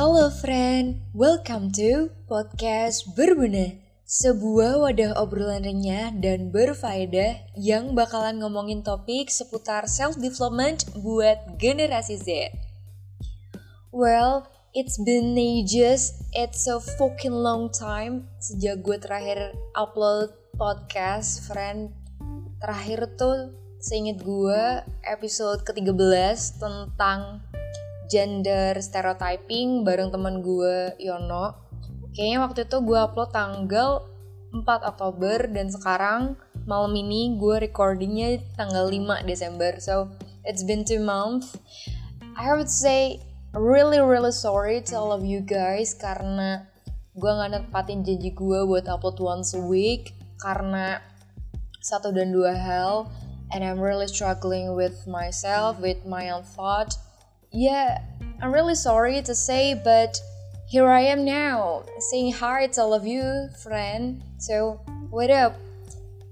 Halo friend, welcome to podcast Berbuna Sebuah wadah obrolan renyah dan berfaedah yang bakalan ngomongin topik seputar self-development buat generasi Z. Well, it's been ages, it's a fucking long time Sejak gue terakhir upload podcast, friend. Terakhir tuh seinget gue episode ke-13 tentang gender stereotyping bareng teman gue Yono. Kayaknya waktu itu gue upload tanggal 4 Oktober dan sekarang malam ini gue recordingnya tanggal 5 Desember. So it's been two months. I would say really really sorry to all of you guys karena gue gak nepatin janji gue buat upload once a week karena satu dan dua hal and I'm really struggling with myself with my own thought yeah, I'm really sorry to say, but here I am now, saying hi to all of you, friend. So, what up?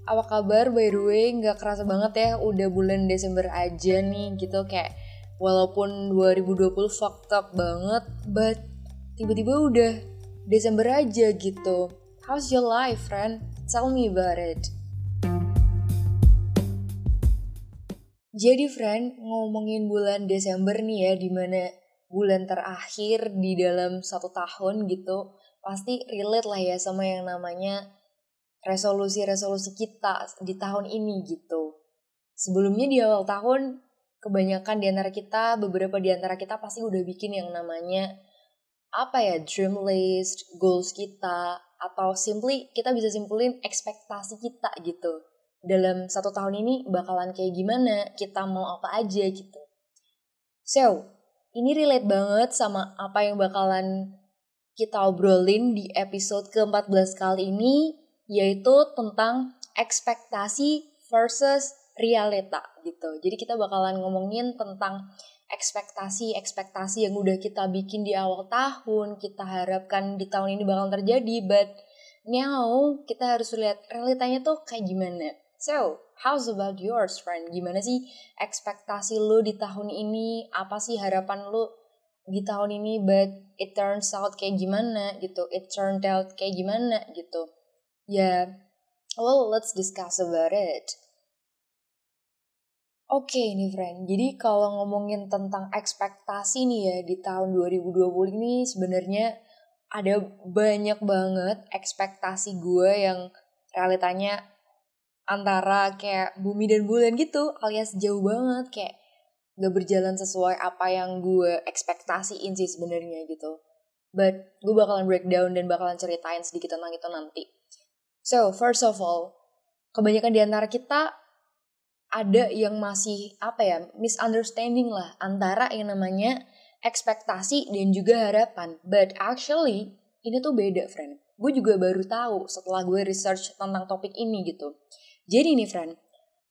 Apa kabar by the way? Nggak kerasa banget ya, udah bulan Desember aja nih gitu kayak walaupun 2020 fucked up banget, but tiba-tiba udah Desember aja gitu. How's your life, friend? Tell me about it. Jadi friend, ngomongin bulan Desember nih ya, di mana bulan terakhir di dalam satu tahun gitu, pasti relate lah ya sama yang namanya resolusi-resolusi kita di tahun ini gitu. Sebelumnya di awal tahun, kebanyakan di antara kita, beberapa di antara kita pasti udah bikin yang namanya apa ya, dream list, goals kita, atau simply kita bisa simpulin ekspektasi kita gitu dalam satu tahun ini bakalan kayak gimana, kita mau apa aja gitu. So, ini relate banget sama apa yang bakalan kita obrolin di episode ke-14 kali ini, yaitu tentang ekspektasi versus realita gitu. Jadi kita bakalan ngomongin tentang ekspektasi-ekspektasi yang udah kita bikin di awal tahun, kita harapkan di tahun ini bakal terjadi, but now kita harus lihat realitanya tuh kayak gimana. So, how's about yours, friend? Gimana sih ekspektasi lo di tahun ini? Apa sih harapan lo di tahun ini? But it turns out kayak gimana gitu? It turned out kayak gimana gitu? Ya, yeah. well, let's discuss about it. Oke okay, nih friend, jadi kalau ngomongin tentang ekspektasi nih ya di tahun 2020 ini sebenarnya ada banyak banget ekspektasi gue yang realitanya antara kayak bumi dan bulan gitu alias jauh banget kayak gak berjalan sesuai apa yang gue ekspektasiin sih sebenarnya gitu. But gue bakalan breakdown dan bakalan ceritain sedikit tentang itu nanti. So first of all kebanyakan di antara kita ada yang masih apa ya misunderstanding lah antara yang namanya ekspektasi dan juga harapan. But actually ini tuh beda friend gue juga baru tahu setelah gue research tentang topik ini gitu jadi nih friend,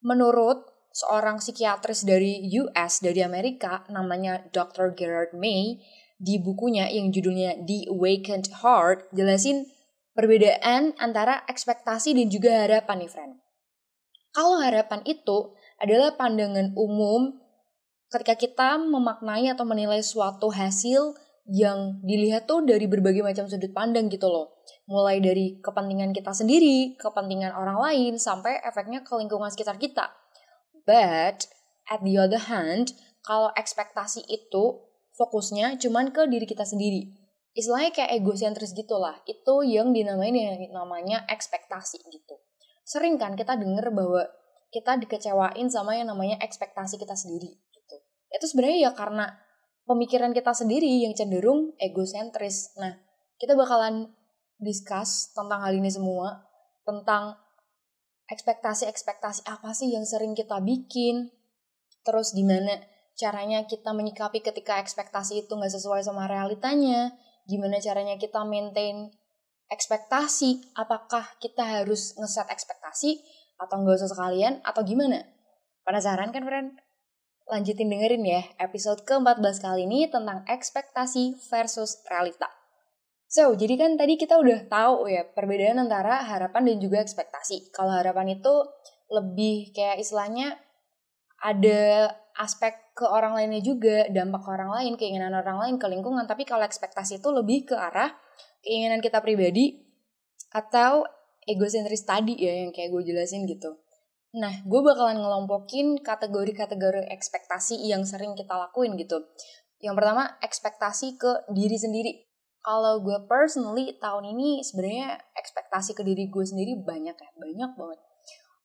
menurut seorang psikiatris dari US, dari Amerika, namanya Dr. Gerard May, di bukunya yang judulnya The Awakened Heart, jelasin perbedaan antara ekspektasi dan juga harapan nih friend. Kalau harapan itu adalah pandangan umum ketika kita memaknai atau menilai suatu hasil yang dilihat tuh dari berbagai macam sudut pandang gitu loh. Mulai dari kepentingan kita sendiri, kepentingan orang lain, sampai efeknya ke lingkungan sekitar kita. But, at the other hand, kalau ekspektasi itu fokusnya cuman ke diri kita sendiri. Istilahnya kayak egosentris gitu lah. Itu yang dinamain yang namanya ekspektasi gitu. Sering kan kita denger bahwa kita dikecewain sama yang namanya ekspektasi kita sendiri gitu. Itu sebenarnya ya karena pemikiran kita sendiri yang cenderung egosentris. Nah, kita bakalan discuss tentang hal ini semua, tentang ekspektasi-ekspektasi apa sih yang sering kita bikin, terus gimana caranya kita menyikapi ketika ekspektasi itu nggak sesuai sama realitanya, gimana caranya kita maintain ekspektasi, apakah kita harus ngeset ekspektasi atau nggak usah sekalian atau gimana? Penasaran kan, friend? lanjutin dengerin ya episode ke-14 kali ini tentang ekspektasi versus realita. So, jadi kan tadi kita udah tahu ya perbedaan antara harapan dan juga ekspektasi. Kalau harapan itu lebih kayak istilahnya ada aspek ke orang lainnya juga, dampak ke orang lain, keinginan orang lain, ke lingkungan. Tapi kalau ekspektasi itu lebih ke arah keinginan kita pribadi atau egosentris tadi ya yang kayak gue jelasin gitu. Nah, gue bakalan ngelompokin kategori-kategori ekspektasi yang sering kita lakuin gitu. Yang pertama, ekspektasi ke diri sendiri. Kalau gue personally tahun ini sebenarnya ekspektasi ke diri gue sendiri banyak ya, banyak banget.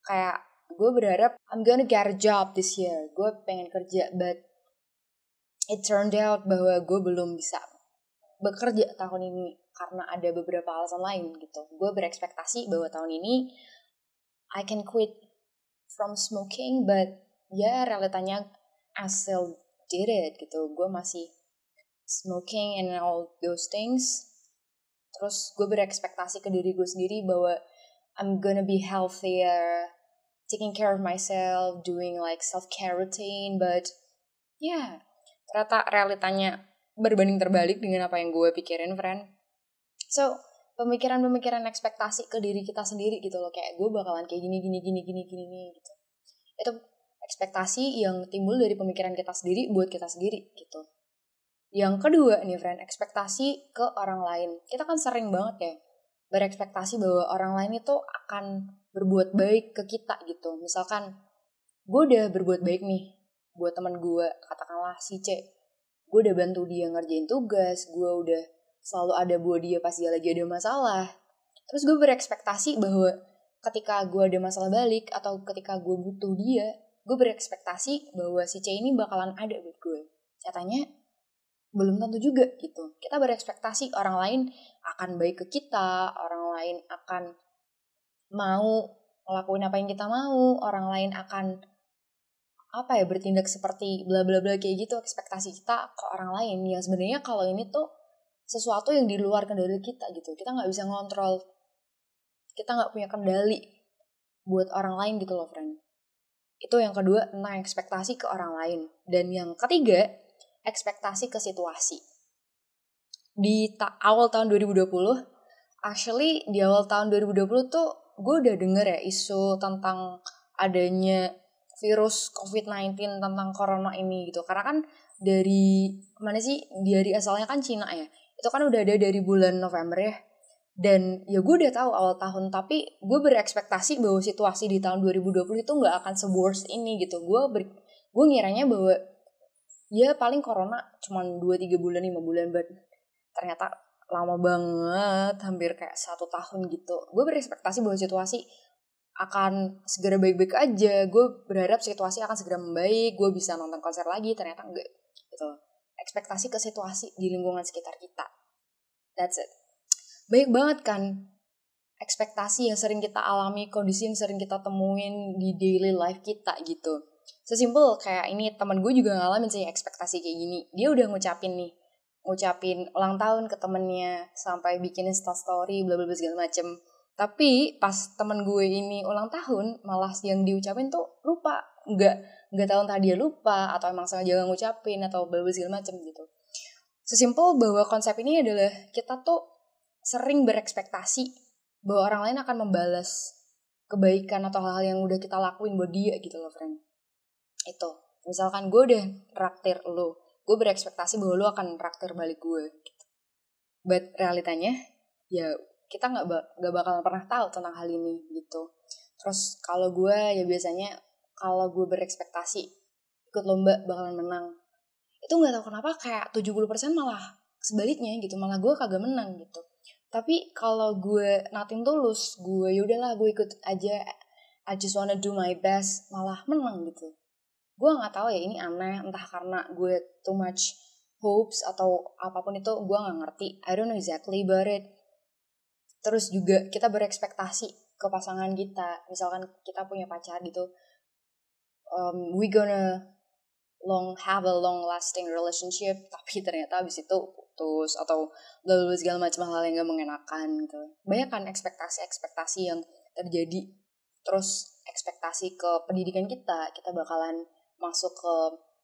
Kayak gue berharap I'm gonna get a job this year. Gue pengen kerja but it turned out bahwa gue belum bisa bekerja tahun ini karena ada beberapa alasan lain gitu. Gue berekspektasi bahwa tahun ini I can quit from smoking but ya realitanya I still did it gitu. Gue masih smoking and all those things terus gue berekspektasi ke diri gue sendiri bahwa I'm gonna be healthier taking care of myself, doing like self care routine, but yeah, ternyata realitanya berbanding terbalik dengan apa yang gue pikirin, friend. So, pemikiran-pemikiran ekspektasi ke diri kita sendiri gitu loh, kayak gue bakalan kayak gini, gini, gini, gini, gini, gitu. Itu ekspektasi yang timbul dari pemikiran kita sendiri buat kita sendiri gitu. Yang kedua nih friend, ekspektasi ke orang lain. Kita kan sering banget ya berekspektasi bahwa orang lain itu akan berbuat baik ke kita gitu. Misalkan gue udah berbuat baik nih buat teman gue, katakanlah si C. Gue udah bantu dia ngerjain tugas, gue udah selalu ada buat dia pas dia lagi ada masalah. Terus gue berekspektasi bahwa ketika gue ada masalah balik atau ketika gue butuh dia, gue berekspektasi bahwa si C ini bakalan ada buat gue. Nyatanya belum tentu juga gitu. Kita berekspektasi orang lain akan baik ke kita, orang lain akan mau ngelakuin apa yang kita mau, orang lain akan apa ya bertindak seperti bla bla bla kayak gitu ekspektasi kita ke orang lain. Yang sebenarnya kalau ini tuh sesuatu yang di luar kendali kita gitu. Kita nggak bisa ngontrol kita nggak punya kendali buat orang lain gitu loh friend. Itu yang kedua tentang ekspektasi ke orang lain. Dan yang ketiga ekspektasi ke situasi di ta awal tahun 2020 actually di awal tahun 2020 tuh gue udah denger ya isu tentang adanya virus COVID-19 tentang corona ini gitu. Karena kan dari mana sih dari asalnya kan Cina ya. Itu kan udah ada dari bulan November ya. Dan ya gue udah tahu awal tahun tapi gue berekspektasi bahwa situasi di tahun 2020 itu nggak akan se-worst ini gitu. Gue ber, gue ngiranya bahwa ya paling corona cuma 2-3 bulan 5 bulan but ternyata lama banget hampir kayak satu tahun gitu. Gue berekspektasi bahwa situasi akan segera baik-baik aja. Gue berharap situasi akan segera membaik gue bisa nonton konser lagi ternyata enggak gitu. Ekspektasi ke situasi di lingkungan sekitar kita. That's it. Baik banget kan ekspektasi yang sering kita alami kondisi yang sering kita temuin di daily life kita gitu sesimpel kayak ini teman gue juga ngalamin sih ekspektasi kayak gini. Dia udah ngucapin nih ngucapin ulang tahun ke temennya sampai bikin insta story bla bla bla segala macem. Tapi pas temen gue ini ulang tahun malah yang diucapin tuh lupa. Nggak nggak tahu entah dia lupa atau emang sengaja gak ngucapin atau bla bla segala macem gitu. Sesimpel bahwa konsep ini adalah kita tuh sering berekspektasi bahwa orang lain akan membalas kebaikan atau hal-hal yang udah kita lakuin buat dia gitu loh friend itu. Misalkan gue udah raktir lo gue berekspektasi bahwa lo akan traktir balik gue gitu. but realitanya ya kita nggak nggak bakal pernah tahu tentang hal ini gitu. Terus kalau gue ya biasanya kalau gue berekspektasi ikut lomba bakalan menang. Itu nggak tahu kenapa kayak 70% malah sebaliknya gitu. Malah gue kagak menang gitu. Tapi kalau gue natin tulus gue yaudahlah gue ikut aja. I just wanna do my best. Malah menang gitu gue nggak tahu ya ini aneh entah karena gue too much hopes atau apa pun itu gue nggak ngerti. I don't know exactly about it. Terus juga kita berekspektasi ke pasangan kita. Misalkan kita punya pacar gitu um, we gonna long have a long lasting relationship tapi ternyata abis itu putus atau lalu segala macam hal yang gak mengenakan gitu. Banyak kan ekspektasi ekspektasi yang terjadi. Terus ekspektasi ke pendidikan kita kita bakalan masuk ke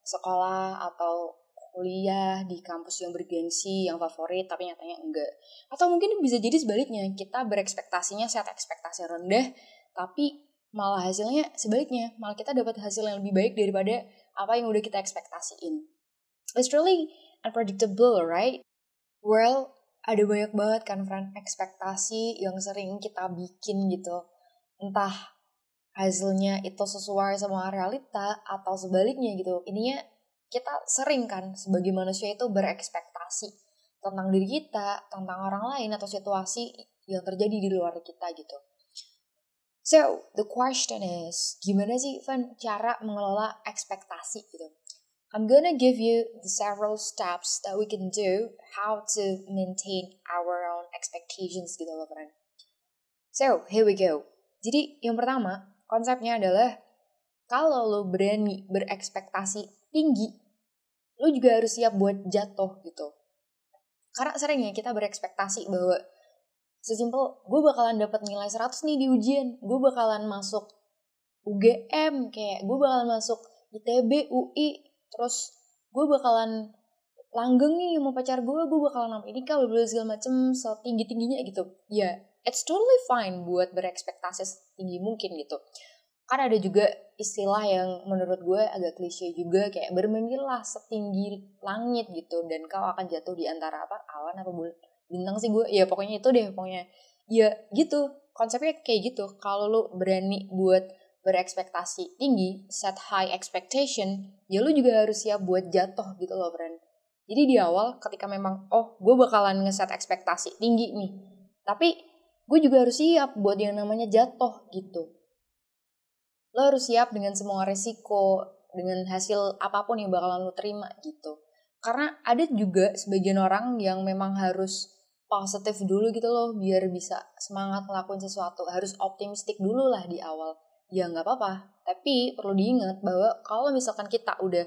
sekolah atau kuliah di kampus yang bergengsi, yang favorit, tapi nyatanya enggak. Atau mungkin bisa jadi sebaliknya, kita berekspektasinya set ekspektasi rendah, tapi malah hasilnya sebaliknya. Malah kita dapat hasil yang lebih baik daripada apa yang udah kita ekspektasiin. It's really unpredictable right? Well ada banyak banget kan friend ekspektasi yang sering kita bikin gitu. Entah hasilnya itu sesuai sama realita atau sebaliknya gitu ininya kita sering kan sebagai manusia itu berekspektasi tentang diri kita tentang orang lain atau situasi yang terjadi di luar kita gitu So, the question is, gimana sih Van cara mengelola ekspektasi gitu? I'm gonna give you the several steps that we can do how to maintain our own expectations gitu loh friend. So, here we go. Jadi, yang pertama, konsepnya adalah kalau lo berani berekspektasi tinggi, lo juga harus siap buat jatuh gitu. Karena sering ya kita berekspektasi bahwa sesimpel gue bakalan dapat nilai 100 nih di ujian gue bakalan masuk UGM kayak gue bakalan masuk ITB UI terus gue bakalan langgeng nih mau pacar gue gue bakalan ini nikah bla segala macem setinggi tingginya gitu ya it's totally fine buat berekspektasi setinggi mungkin gitu. Kan ada juga istilah yang menurut gue agak klise juga kayak bermimpilah setinggi langit gitu dan kau akan jatuh di antara apa awan apa bulan bintang sih gue. Ya pokoknya itu deh pokoknya. Ya gitu. Konsepnya kayak gitu. Kalau lu berani buat berekspektasi tinggi set high expectation ya lu juga harus siap buat jatuh gitu loh friend. Jadi di awal ketika memang oh gue bakalan ngeset ekspektasi tinggi nih. Tapi gue juga harus siap buat yang namanya jatuh gitu. Lo harus siap dengan semua resiko dengan hasil apa pun yang bakalan lo terima gitu. Karena ada juga sebagian orang yang memang harus positif dulu gitu loh biar bisa semangat ngelakuin sesuatu. Harus optimistik dulu lah di awal. Ya nggak apa-apa. Tapi perlu diingat bahwa kalau misalkan kita udah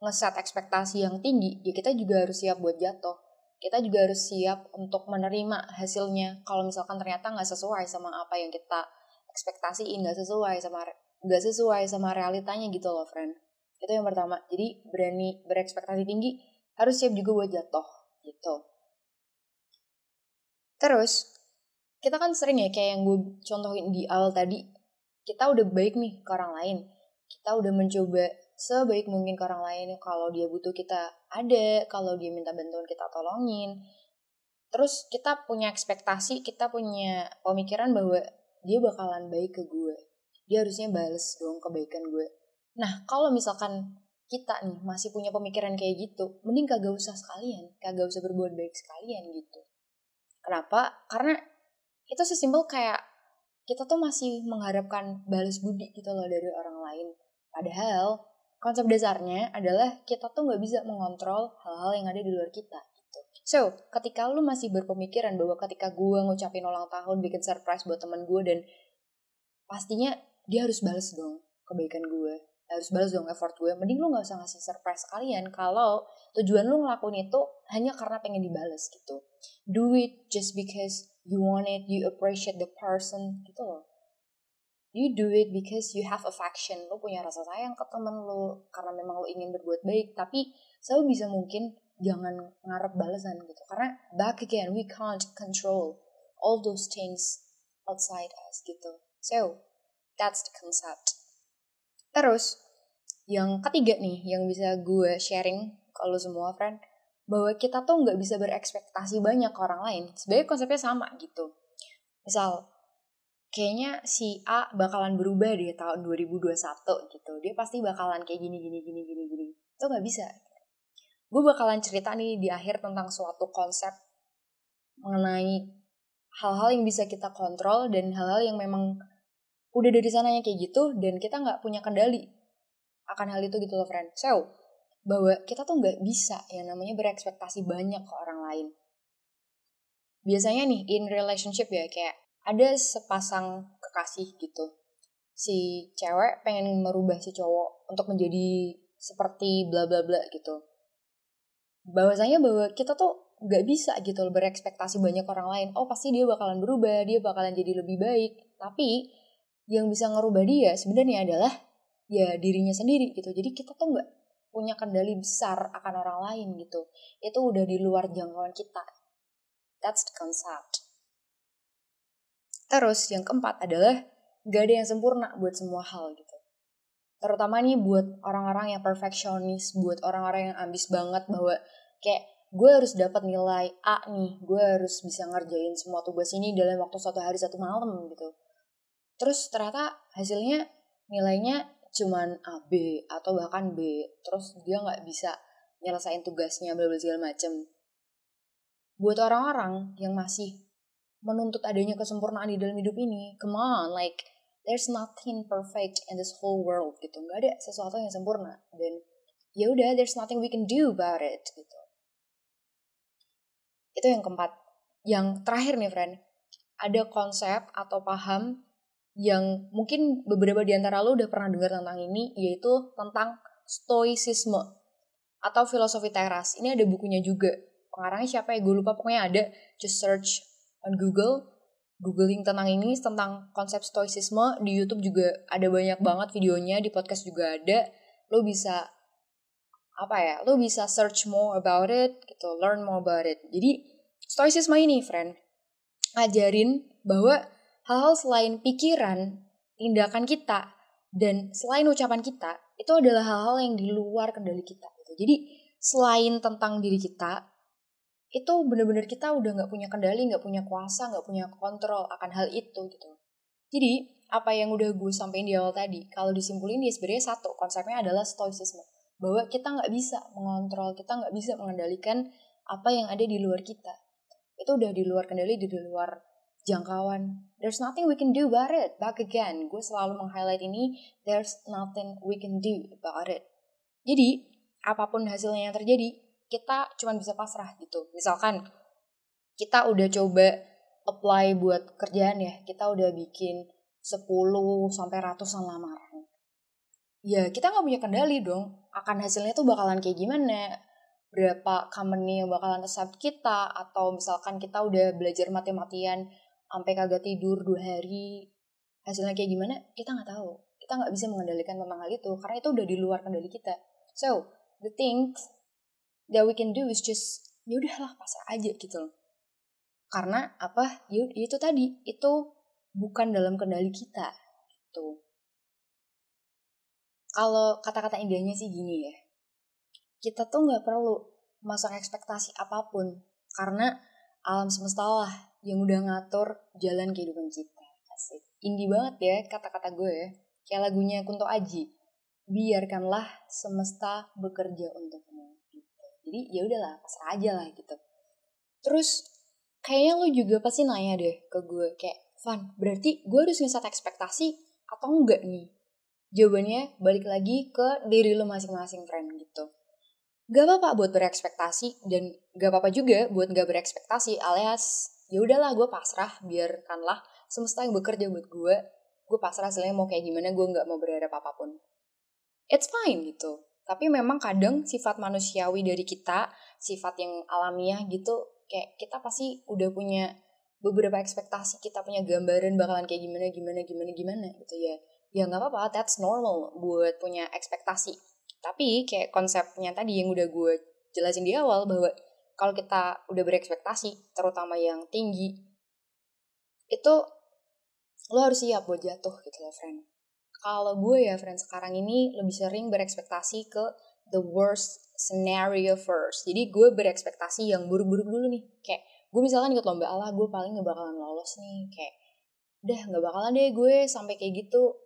ngeset ekspektasi yang tinggi ya kita juga harus siap buat jatuh kita juga harus siap untuk menerima hasilnya. Kalau misalkan ternyata nggak sesuai sama apa yang kita ekspektasiin nggak sesuai sama nggak sesuai sama realitanya gitu loh friend. Itu yang pertama. Jadi berani berekspektasi tinggi harus siap juga buat jatuh gitu. Terus, kita kan sering ya kayak yang gue contohin di awal tadi, kita udah baik nih ke orang lain. Kita udah mencoba sebaik mungkin ke orang lain. Kalau dia butuh kita ada, kalau dia minta bantuan kita tolongin. Terus kita punya ekspektasi, kita punya pemikiran bahwa dia bakalan baik ke gue. Dia harusnya bales dong kebaikan gue. Nah, kalau misalkan kita nih masih punya pemikiran kayak gitu, mending kagak usah sekalian, kagak usah berbuat baik sekalian gitu. Kenapa? Karena itu sesimpel kayak kita tuh masih mengharapkan balas budi gitu loh dari orang lain. Padahal konsep dasarnya adalah kita tuh nggak bisa mengontrol hal-hal yang ada di luar kita gitu. So, ketika lu masih berpemikiran bahwa ketika gue ngucapin ulang tahun bikin surprise buat teman gue dan pastinya dia harus balas dong kebaikan gue harus balas dong effort gue mending lu nggak usah ngasih surprise kalian kalau tujuan lu ngelakuin itu hanya karena pengen dibales gitu do it just because you want it you appreciate the person gitu loh you do it because you have affection lu punya rasa sayang ke temen lu karena memang lu ingin berbuat baik. Tapi selalu bisa mungkin jangan ngarep balasan gitu. Karena back again we can't control all those things outside us gitu. So that's the concept. Terus, yang ketiga nih, yang bisa gue sharing kalau semua friend, bahwa kita tuh nggak bisa berekspektasi banyak ke orang lain. Sebenarnya konsepnya sama gitu. Misal, kayaknya si A bakalan berubah di tahun 2021 gitu. Dia pasti bakalan kayak gini, gini, gini, gini, gini. Itu nggak bisa. Gue bakalan cerita nih di akhir tentang suatu konsep mengenai hal-hal yang bisa kita kontrol dan hal-hal yang memang udah dari sananya kayak gitu dan kita nggak punya kendali akan hal itu gitu loh friend. So, bahwa kita tuh nggak bisa yang namanya berekspektasi banyak ke orang lain. Biasanya nih in relationship ya kayak ada sepasang kekasih gitu. Si cewek pengen merubah si cowok untuk menjadi seperti bla bla bla gitu. Bahwasanya bahwa kita tuh nggak bisa gitu loh berekspektasi banyak orang lain. Oh pasti dia bakalan berubah, dia bakalan jadi lebih baik. Tapi yang bisa ngerubah dia sebenarnya adalah ya dirinya sendiri gitu. Jadi kita tuh nggak punya kendali besar akan orang lain gitu. Itu udah di luar jangkauan kita. That's the concept. Terus yang keempat adalah gak ada yang sempurna buat semua hal gitu. Terutama nih buat orang-orang yang perfeksionis, buat orang-orang yang ambis banget bahwa kayak gue harus dapat nilai A nih, gue harus bisa ngerjain semua tugas ini dalam waktu satu hari satu malam gitu. Terus ternyata hasilnya nilainya cuman A B atau bahkan B, terus dia nggak bisa nyelesain tugasnya bla segala macem. Buat orang-orang yang masih menuntut adanya kesempurnaan di dalam hidup ini, come on, like there's nothing perfect in this whole world gitu. Nggak ada sesuatu yang sempurna. Dan ya udah there's nothing we can do about it gitu. Itu yang keempat. Yang terakhir nih friend. Ada konsep atau paham yang mungkin beberapa di antara lo udah pernah dengar tentang ini yaitu tentang stoicisme atau filosofi teras. Ini ada bukunya juga. Pengarangnya siapa ya? Gue lupa. Pokoknya ada. Just search on Google googling tentang ini tentang konsep stoicisme di YouTube juga ada banyak banget videonya di podcast juga ada. Lo bisa apa ya lo bisa search more about it gitu learn more about it. Jadi stoicisme ini friend ngajarin bahwa hal-hal selain pikiran tindakan kita dan selain ucapan kita itu adalah hal-hal yang di luar kendali kita gitu. Jadi selain tentang diri kita itu bener-bener kita udah nggak punya kendali, nggak punya kuasa, nggak punya kontrol akan hal itu gitu. Jadi apa yang udah gue sampaikan di awal tadi, kalau disimpulin dia sebenarnya satu konsepnya adalah stoicisme bahwa kita nggak bisa mengontrol, kita nggak bisa mengendalikan apa yang ada di luar kita. Itu udah di luar kendali, di luar jangkauan. There's nothing we can do about it. Back again, gue selalu meng-highlight ini, there's nothing we can do about it. Jadi, apa pun hasilnya yang terjadi, kita cuma bisa pasrah gitu. Misalkan kita udah coba apply buat kerjaan ya, kita udah bikin 10 sampai ratusan lamaran. Ya kita nggak punya kendali dong, akan hasilnya tuh bakalan kayak gimana, berapa company yang bakalan accept kita, atau misalkan kita udah belajar mati-matian sampai kagak tidur dua hari, hasilnya kayak gimana, kita nggak tahu. Kita nggak bisa mengendalikan tentang hal itu, karena itu udah di luar kendali kita. So, the things that we can do is just ya udahlah pasrah aja gitu loh. Karena apa? Ya, itu tadi itu bukan dalam kendali kita gitu. Kalau kata-kata indahnya sih gini ya kita tuh nggak perlu masuk ekspektasi apa pun karena alam semesta lah yang udah ngatur jalan kehidupan kita. Asik. Indie banget ya kata-kata gue ya. Kayak lagunya Kunto Aji biarkanlah semesta bekerja untukmu jadi ya udahlah pasrah aja lah gitu. Terus kayaknya lu juga pasti nanya deh ke gue kayak Van berarti gue harus ngeset ekspektasi atau enggak nih? Jawabannya balik lagi ke diri lu masing-masing friend gitu. Gak apa-apa buat berekspektasi dan gak apa-apa juga buat gak berekspektasi alias ya udahlah gue pasrah biarkanlah semesta yang bekerja buat gue gue pasrah hasilnya mau kayak gimana gue nggak mau berharap apa pun. It's fine gitu tapi memang kadang sifat manusiawi dari kita, sifat yang alamiah gitu, kayak kita pasti udah punya beberapa ekspektasi, kita punya gambaran bakalan kayak gimana, gimana, gimana, gimana gitu ya. Ya nggak apa-apa, that's normal buat punya ekspektasi. Tapi kayak konsepnya tadi yang udah gue jelasin di awal bahwa kalau kita udah berekspektasi, terutama yang tinggi, itu lo harus siap buat jatuh gitu loh friend. Kalau gue ya friend sekarang ini lebih sering berekspektasi ke the worst scenario first. Jadi gue berekspektasi yang buruk-buruk dulu nih. Kayak gue misalkan ikut lomba Allah, gue paling gak bakalan lolos nih. Kayak udah gak bakalan deh gue sampai kayak gitu.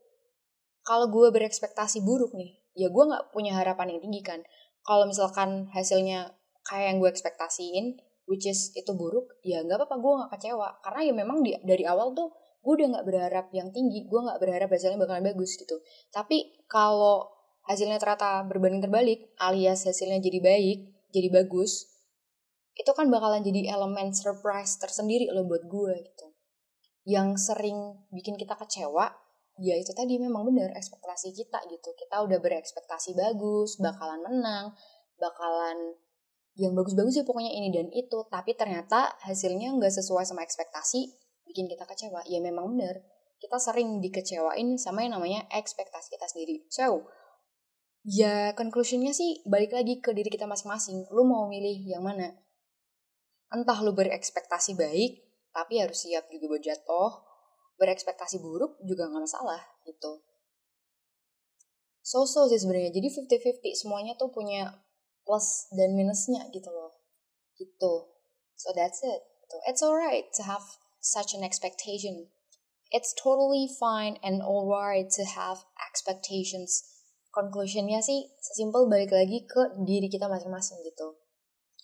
Kalau gue berekspektasi buruk nih, ya gue gak punya harapan yang tinggi kan. Kalau misalkan hasilnya kayak yang gue ekspektasiin, which is itu buruk, ya gak apa-apa gue gak kecewa. Karena ya memang di, dari awal tuh gue udah nggak berharap yang tinggi gue nggak berharap hasilnya bakalan bagus gitu. Tapi kalau hasilnya ternyata berbanding terbalik alias hasilnya jadi baik jadi bagus itu kan bakalan jadi elemen surprise tersendiri loh buat gue gitu. Yang sering bikin kita kecewa ya itu tadi memang bener ekspektasi kita gitu. Kita udah berekspektasi bagus bakalan menang bakalan yang bagus-bagus ya pokoknya ini dan itu. Tapi ternyata hasilnya nggak sesuai sama ekspektasi bikin kita kecewa ya memang benar. Kita sering dikecewain sama yang namanya ekspektasi kita sendiri. So ya conclusionnya sih balik lagi ke diri kita masing-masing. Lu mau milih yang mana? Entah lu berekspektasi baik tapi harus siap juga buat jatuh. Berekspektasi buruk juga nggak masalah gitu. So-so sih sebenarnya. Jadi 50-50 semuanya tuh punya plus dan minusnya gitu loh. Gitu. So that's it. Gitu. it's alright to have such an expectation it's totally fine and alright to have expectations conclusionnya sih sesimpel balik lagi ke diri kita masing-masing gitu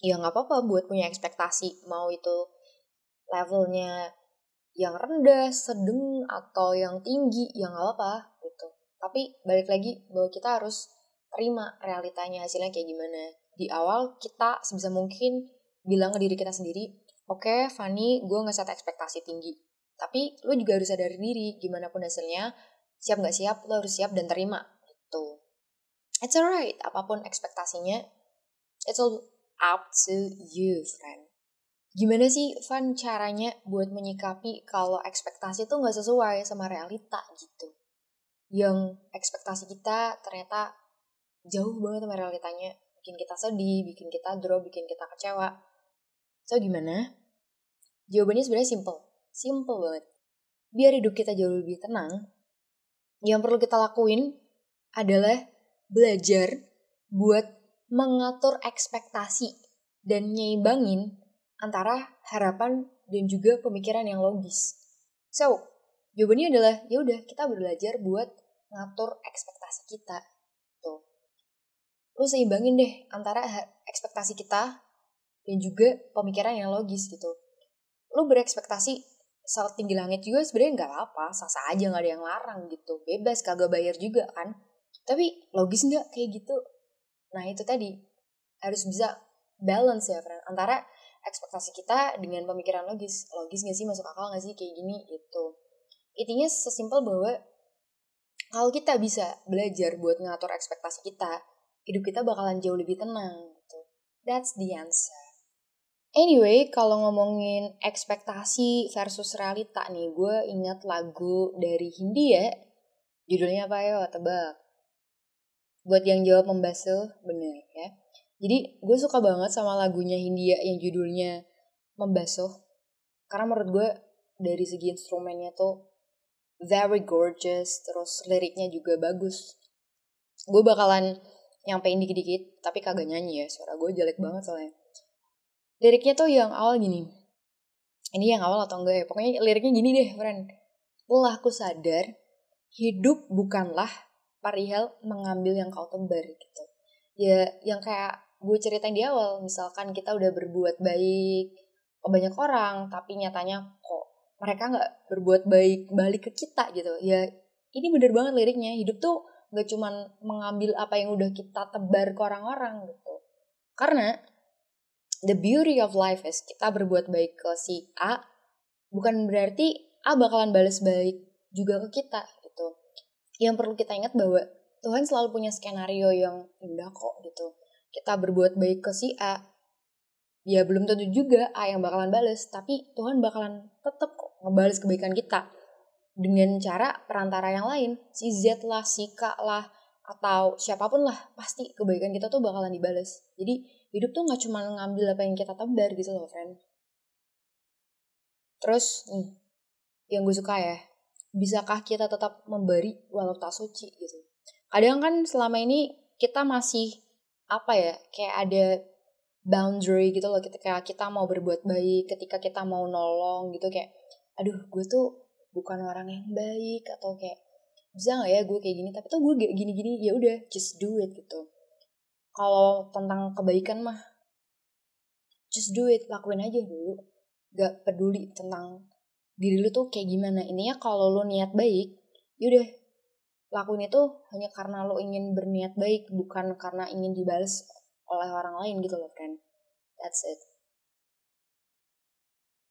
ya nggak apa-apa buat punya ekspektasi mau itu levelnya yang rendah, sedang atau yang tinggi ya nggak apa-apa gitu. Tapi balik lagi bahwa kita harus terima realitanya hasilnya kayak gimana. Di awal kita sebisa mungkin bilang ke diri kita sendiri, oke okay, Fanny, gue nggak set ekspektasi tinggi. Tapi lo juga harus sadar diri, gimana pun hasilnya, siap nggak siap, lo harus siap dan terima gitu. It's alright, apa pun ekspektasinya, it's all up to you, friend. Gimana sih, Van, caranya buat menyikapi kalau ekspektasi tuh nggak sesuai sama realita gitu? Yang ekspektasi kita ternyata jauh banget sama realitanya. Bikin kita sedih, bikin kita drop, bikin kita kecewa. So, gimana? Jawabannya sebenarnya simple. Simple banget. Biar hidup kita jauh lebih tenang, yang perlu kita lakuin adalah belajar buat mengatur ekspektasi dan nyimbangin antara harapan dan juga pemikiran yang logis. So, jawabannya adalah ya udah kita belajar buat ngatur ekspektasi kita. Tuh. Lu seimbangin deh antara ekspektasi kita dan juga pemikiran yang logis gitu. Lu berekspektasi saat tinggi langit juga sebenarnya nggak apa-apa, sasa aja nggak ada yang larang gitu, bebas kagak bayar juga kan. Tapi logis nggak kayak gitu? Nah itu tadi harus bisa balance ya friend antara ekspektasi kita dengan pemikiran logis. Logis gak sih masuk akal gak sih kayak gini itu. Intinya sesimpel bahwa kalau kita bisa belajar buat ngatur ekspektasi kita, hidup kita bakalan jauh lebih tenang gitu. That's the answer. Anyway, kalau ngomongin ekspektasi versus realita nih, gue ingat lagu dari Hindia. Judulnya apa ya? Tebak. Buat yang jawab membasuh, bener ya. Jadi gue suka banget sama lagunya Hindia yang judulnya Membasuh. Karena menurut gue dari segi instrumennya tuh very gorgeous, terus liriknya juga bagus. Gue bakalan nyampein dikit-dikit, tapi kagak nyanyi ya, suara gue jelek banget soalnya. Liriknya tuh yang awal gini. Ini yang awal atau enggak ya? Pokoknya liriknya gini deh, friend. Telah aku sadar, hidup bukanlah perihal mengambil yang kau tebar gitu. Ya yang kayak gue ceritain di awal, misalkan kita udah berbuat baik ke banyak orang, tapi nyatanya kok mereka nggak berbuat baik balik ke kita gitu. Ya ini bener banget liriknya, hidup tuh gak cuman mengambil apa yang udah kita tebar ke orang-orang gitu. Karena the beauty of life is kita berbuat baik ke si A, bukan berarti A bakalan balas baik juga ke kita yang perlu kita ingat bahwa Tuhan selalu punya skenario yang indah kok gitu. Kita berbuat baik ke si A, ya belum tentu juga A yang bakalan bales, tapi Tuhan bakalan tetap kok ngebales kebaikan kita dengan cara perantara yang lain, si Z lah, si K lah, atau siapa pun lah, pasti kebaikan kita tuh bakalan dibales. Jadi hidup tuh nggak cuma ngambil apa yang kita tebar gitu loh, friend. Terus nih, yang gue suka ya, bisakah kita tetap memberi walau tak suci gitu. Kadang kan selama ini kita masih apa ya kayak ada boundary gitu loh ketika kita mau berbuat baik, ketika kita mau nolong gitu kayak aduh gue tuh bukan orang yang baik atau kayak bisa nggak ya gue kayak gini tapi tuh gue gini-gini ya udah just do it gitu. Kalau tentang kebaikan mah just do it lakuin aja dulu. Gak peduli tentang diri lu tuh kayak gimana. Ininya kalau lu niat baik yaudah lakuin itu hanya karena lo ingin berniat baik bukan karena ingin dibalas oleh orang lain gitu loh friend. That's it.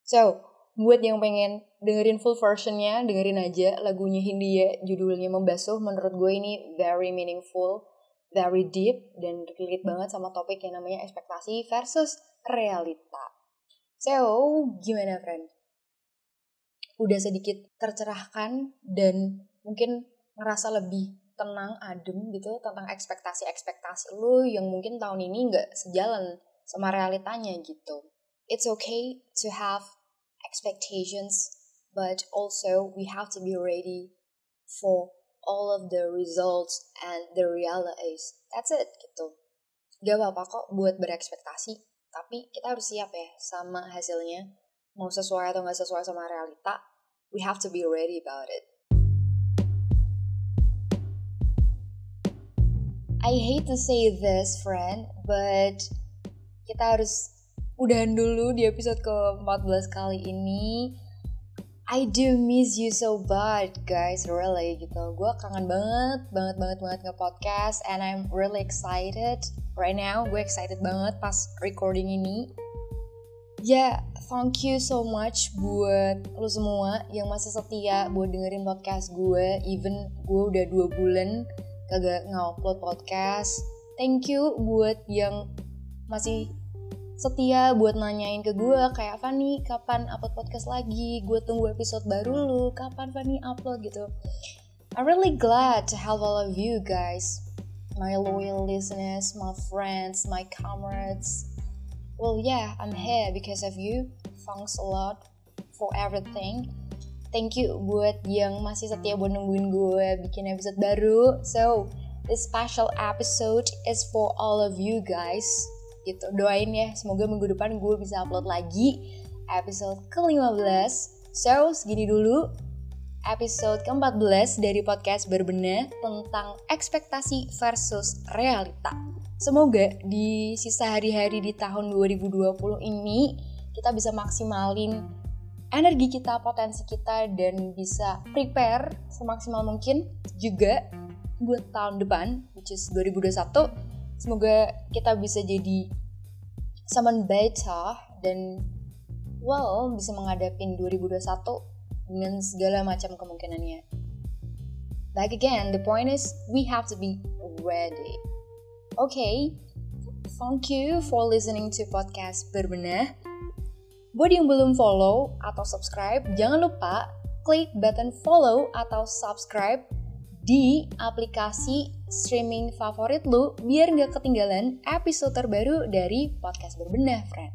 So buat yang pengen dengerin full versionnya dengerin aja lagunya Hindia judulnya membasuh menurut gue ini very meaningful very deep dan relate banget sama topik yang namanya ekspektasi versus realita so gimana friend udah sedikit tercerahkan dan mungkin ngerasa lebih tenang, adem gitu tentang ekspektasi-ekspektasi lu yang mungkin tahun ini nggak sejalan sama realitanya gitu. It's okay to have expectations, but also we have to be ready for all of the results and the realities. That's it gitu. Gak apa-apa kok buat berekspektasi, tapi kita harus siap ya sama hasilnya. Mau sesuai atau gak sesuai sama realita, we have to be ready about it. I hate to say this, friend, but kita harus udahan dulu di episode ke-14 kali ini. I do miss you so bad, guys, really gitu. Gue kangen banget, banget, banget, banget nge-podcast and I'm really excited right now. Gue excited banget pas recording ini. Ya, yeah, thank you so much buat lo semua yang masih setia buat dengerin podcast gue. Even gue udah dua bulan kagak nge-upload podcast. Thank you buat yang masih setia buat nanyain ke gue kayak Fanny kapan upload podcast lagi? Gue tunggu episode baru lu. Kapan Fanny upload? Gitu. I'm really glad to have all of you guys my loyal listeners my friends my comrades. Well yeah I'm here because of you. Thanks a lot for everything. Thank you buat yang masih setia buat nungguin gue bikin episode baru. So this special episode is for all of you guys gitu. Doain ya semoga minggu depan gue bisa upload lagi episode ke-15 so segini dulu. Episode ke-14 dari podcast berbenah tentang ekspektasi versus realita. Semoga di sisa hari-hari di tahun 2020 ini kita bisa maksimalin energi kita, potensi kita, dan bisa prepare semaksimal mungkin juga buat tahun depan, which is 2021 Semoga kita bisa jadi someone better dan well bisa menghadapi 2021 dengan segala macam kemungkinannya. Like again, the point is we have to be ready. Okay, thank you for listening to podcast berbenah. Buat yang belum follow atau subscribe, jangan lupa klik button follow atau subscribe di aplikasi streaming favorit lu biar nggak ketinggalan episode terbaru dari podcast berbenah, friend.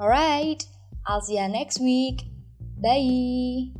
Alright, I'll see you next week. Bye.